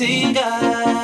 validating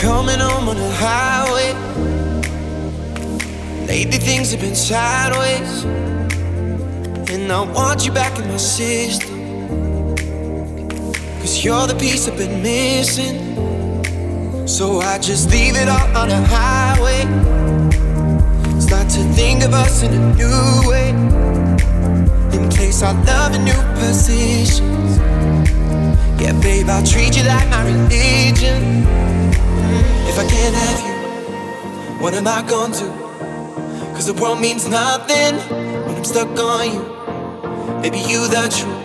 coming home on the highway. Lately things have been sideways, and I want you back in my system. Cause you're the piece I've been missing. So I just leave it all on the highway. Start to think of us in a new way. In place our love in new positions. Yeah, babe, I'll treat you like my religion means nothing when I'm stuck on you. Baby, you the truth.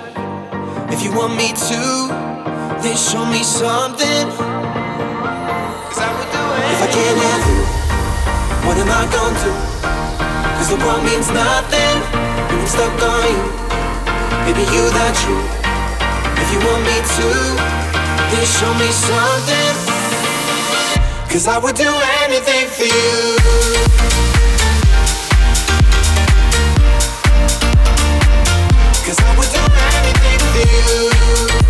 If you want me to, then show me something. Cause I would do it. If I can't have you, what am I gonna do? Cause the world means nothing when I'm stuck on you. Baby, you the truth. If you want me to, then show me something. Cause I would do anything for you. Missing you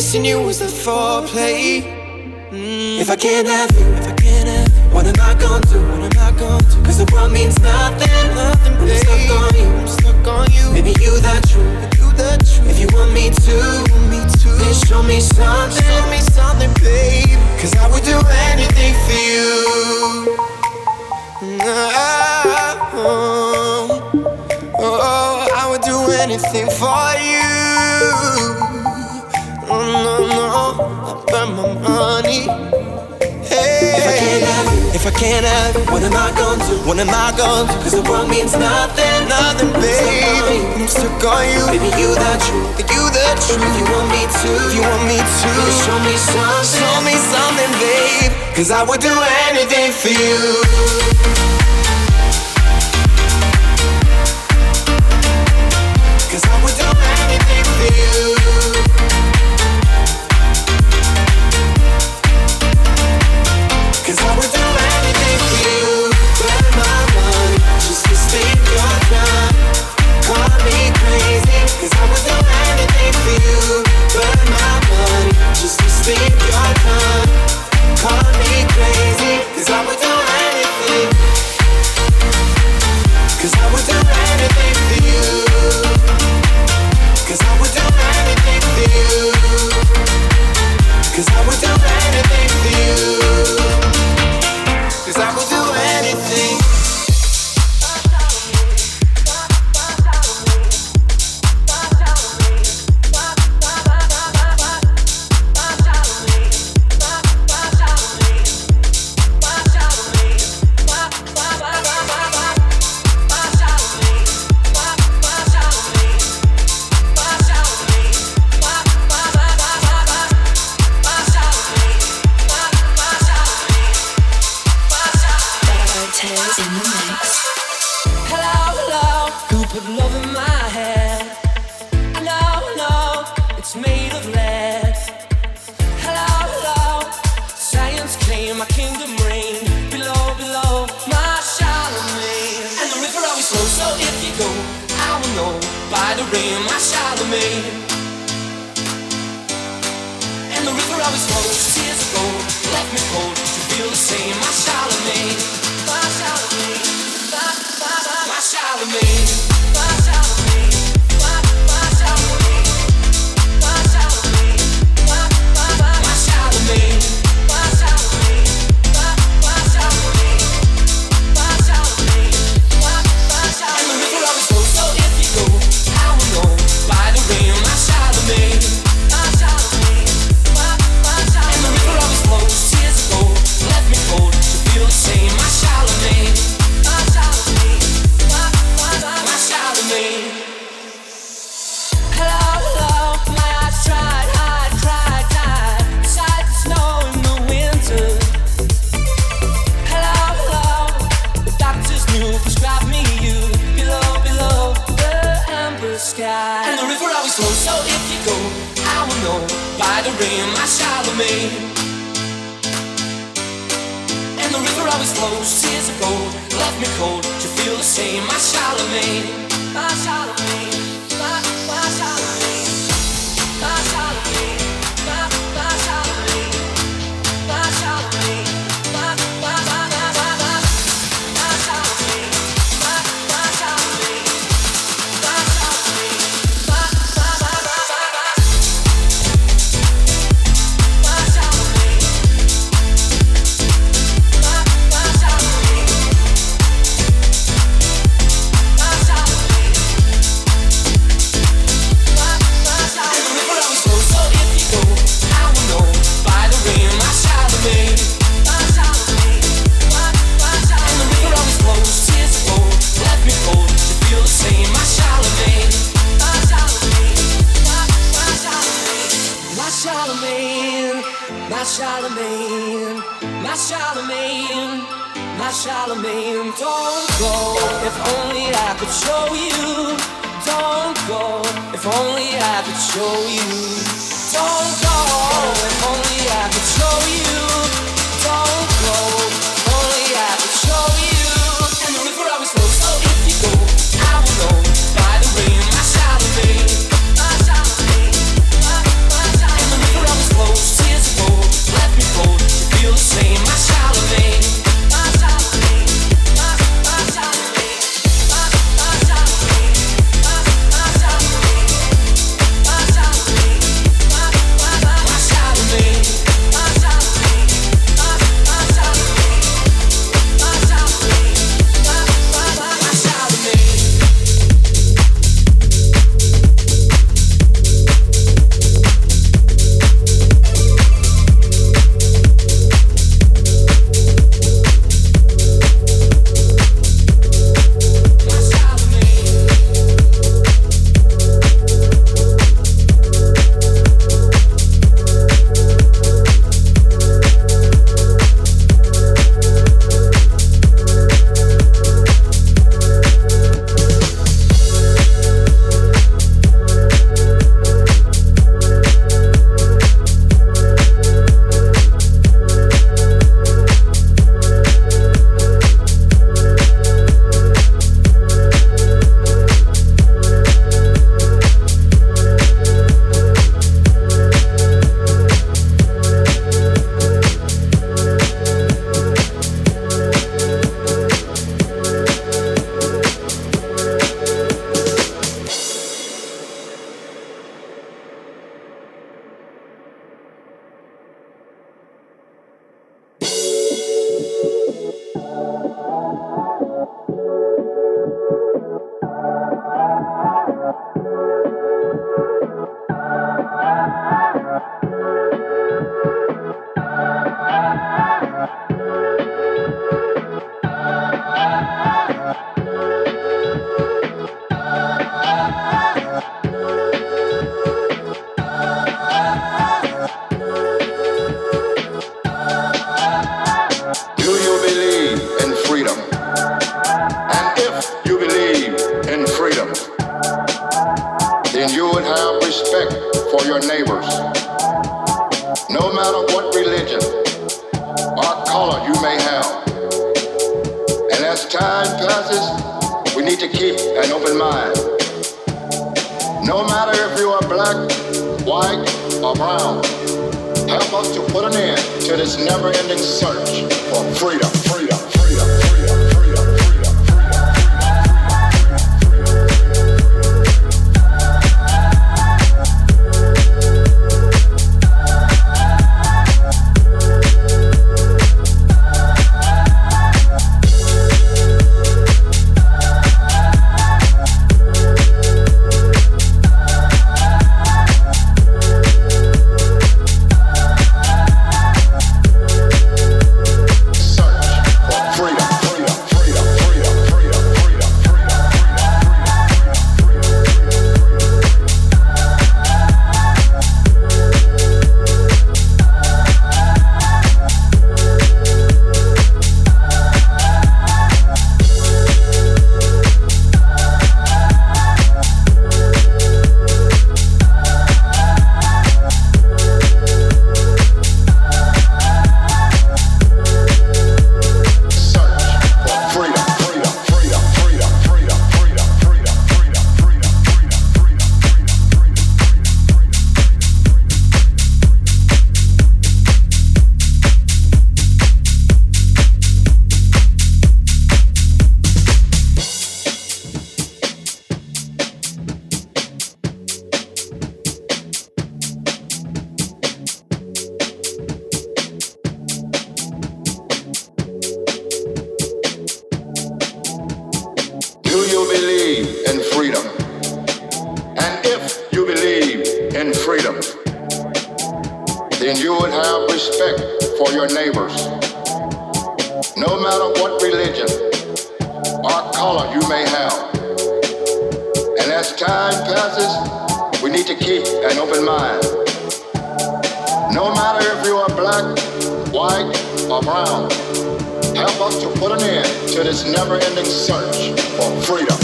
was the foreplay. Mm. If I can't have you, if I can't have you, what am I gonna do? What am I gonna do? Cause the world means nothing, nothing, babe. I'm stuck on you, I'm stuck on you. Maybe you the truth, you the truth. If you want me to, me to, then show me something, show me something, babe. Cause I would do anything for you. Oh, oh, I would do anything for you no, no, I burn my money. Hey, if I can't have you, if I can't have you, what am I gonna do? What am I gonna do? Cause the world means nothing, nothing, baby. I'm stuck on you, baby, you the truth, you the truth. If you want me to, if you want me to, show me something, show me something, babe. Cause I would do anything for you. as time passes, we need to keep an open mind. No matter if you are black, white, or brown, help us to put an end to this never ending search for freedom. then you would have respect for your neighbors. No matter what religion or color you may have. And as time passes, we need to keep an open mind. No matter if you are black, white, or brown, help us to put an end to this never-ending search for freedom.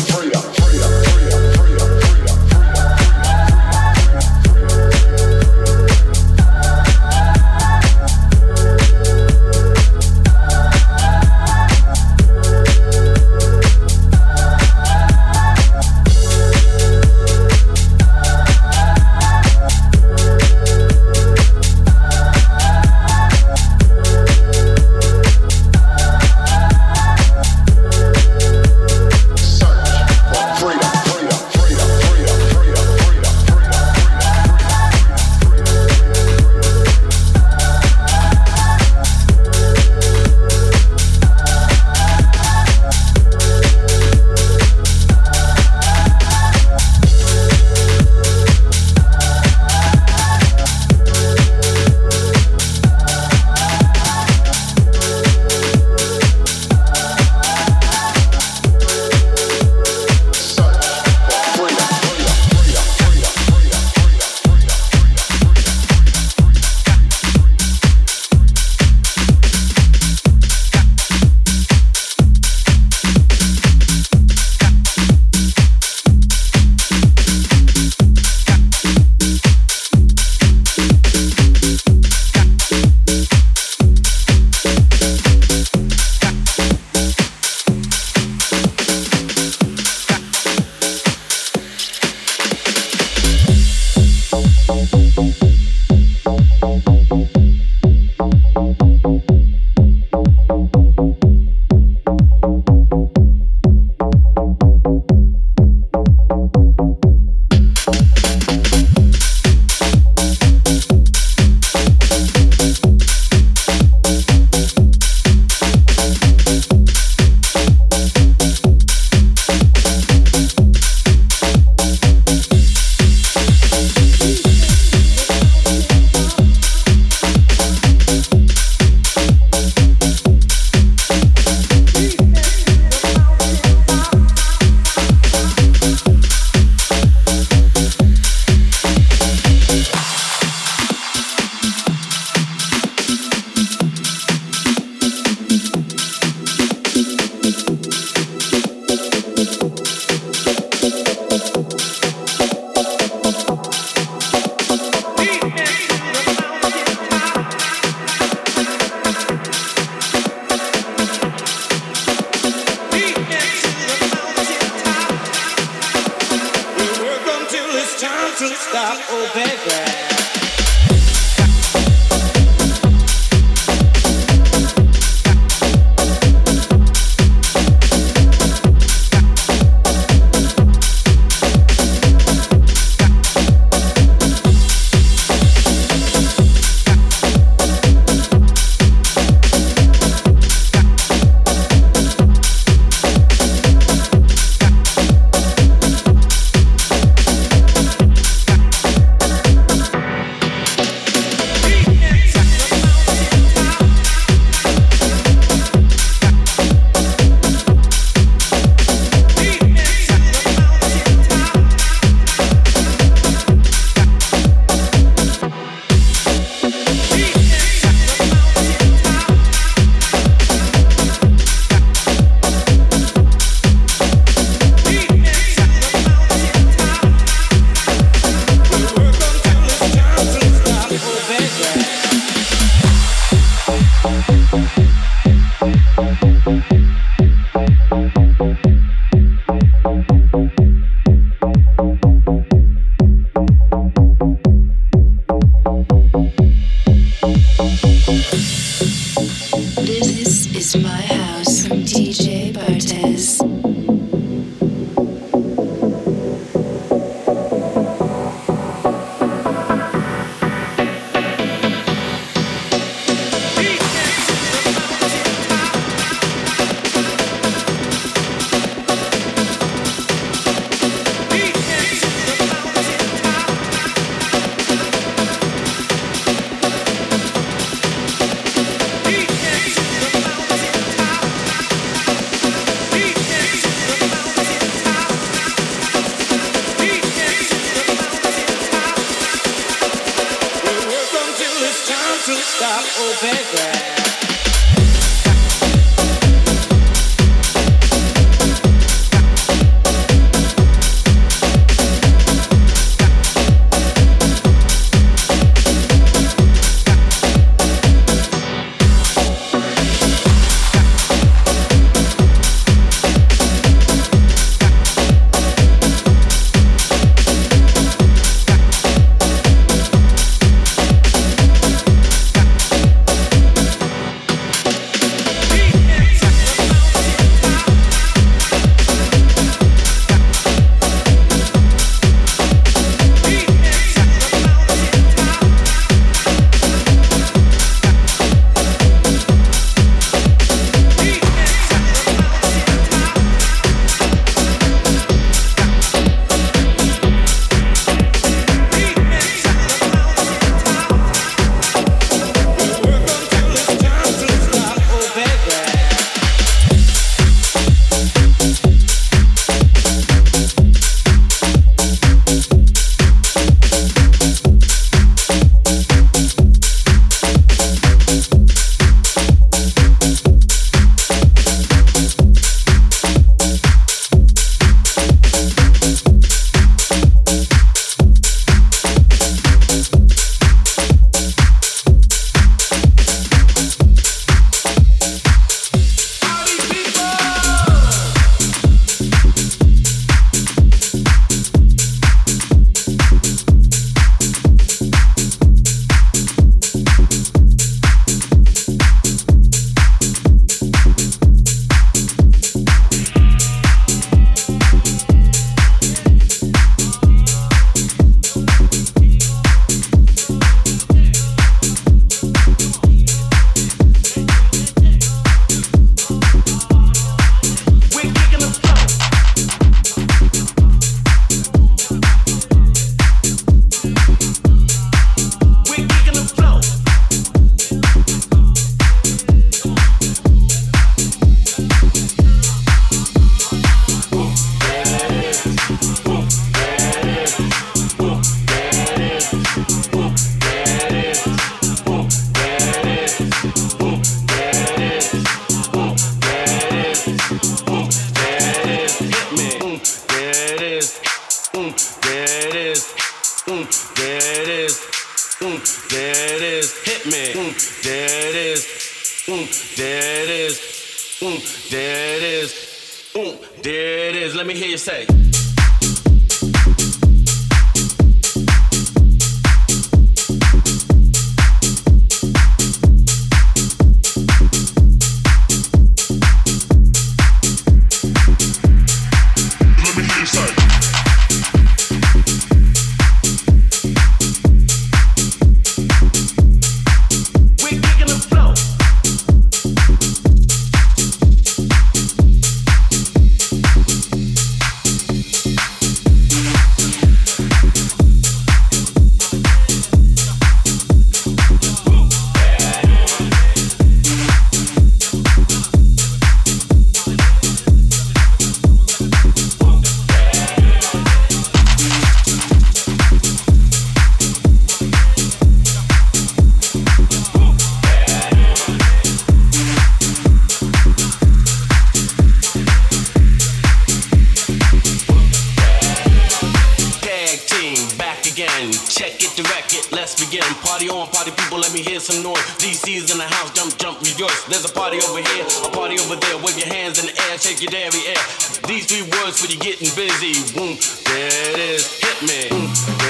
Begin. Party on, party people, let me hear some noise. DC's in the house, jump, jump, rejoice. There's a party over here, a party over there. Wave your hands in the air, shake your dairy air. These three words for you getting busy. Boom, there it is, hit me. Boom,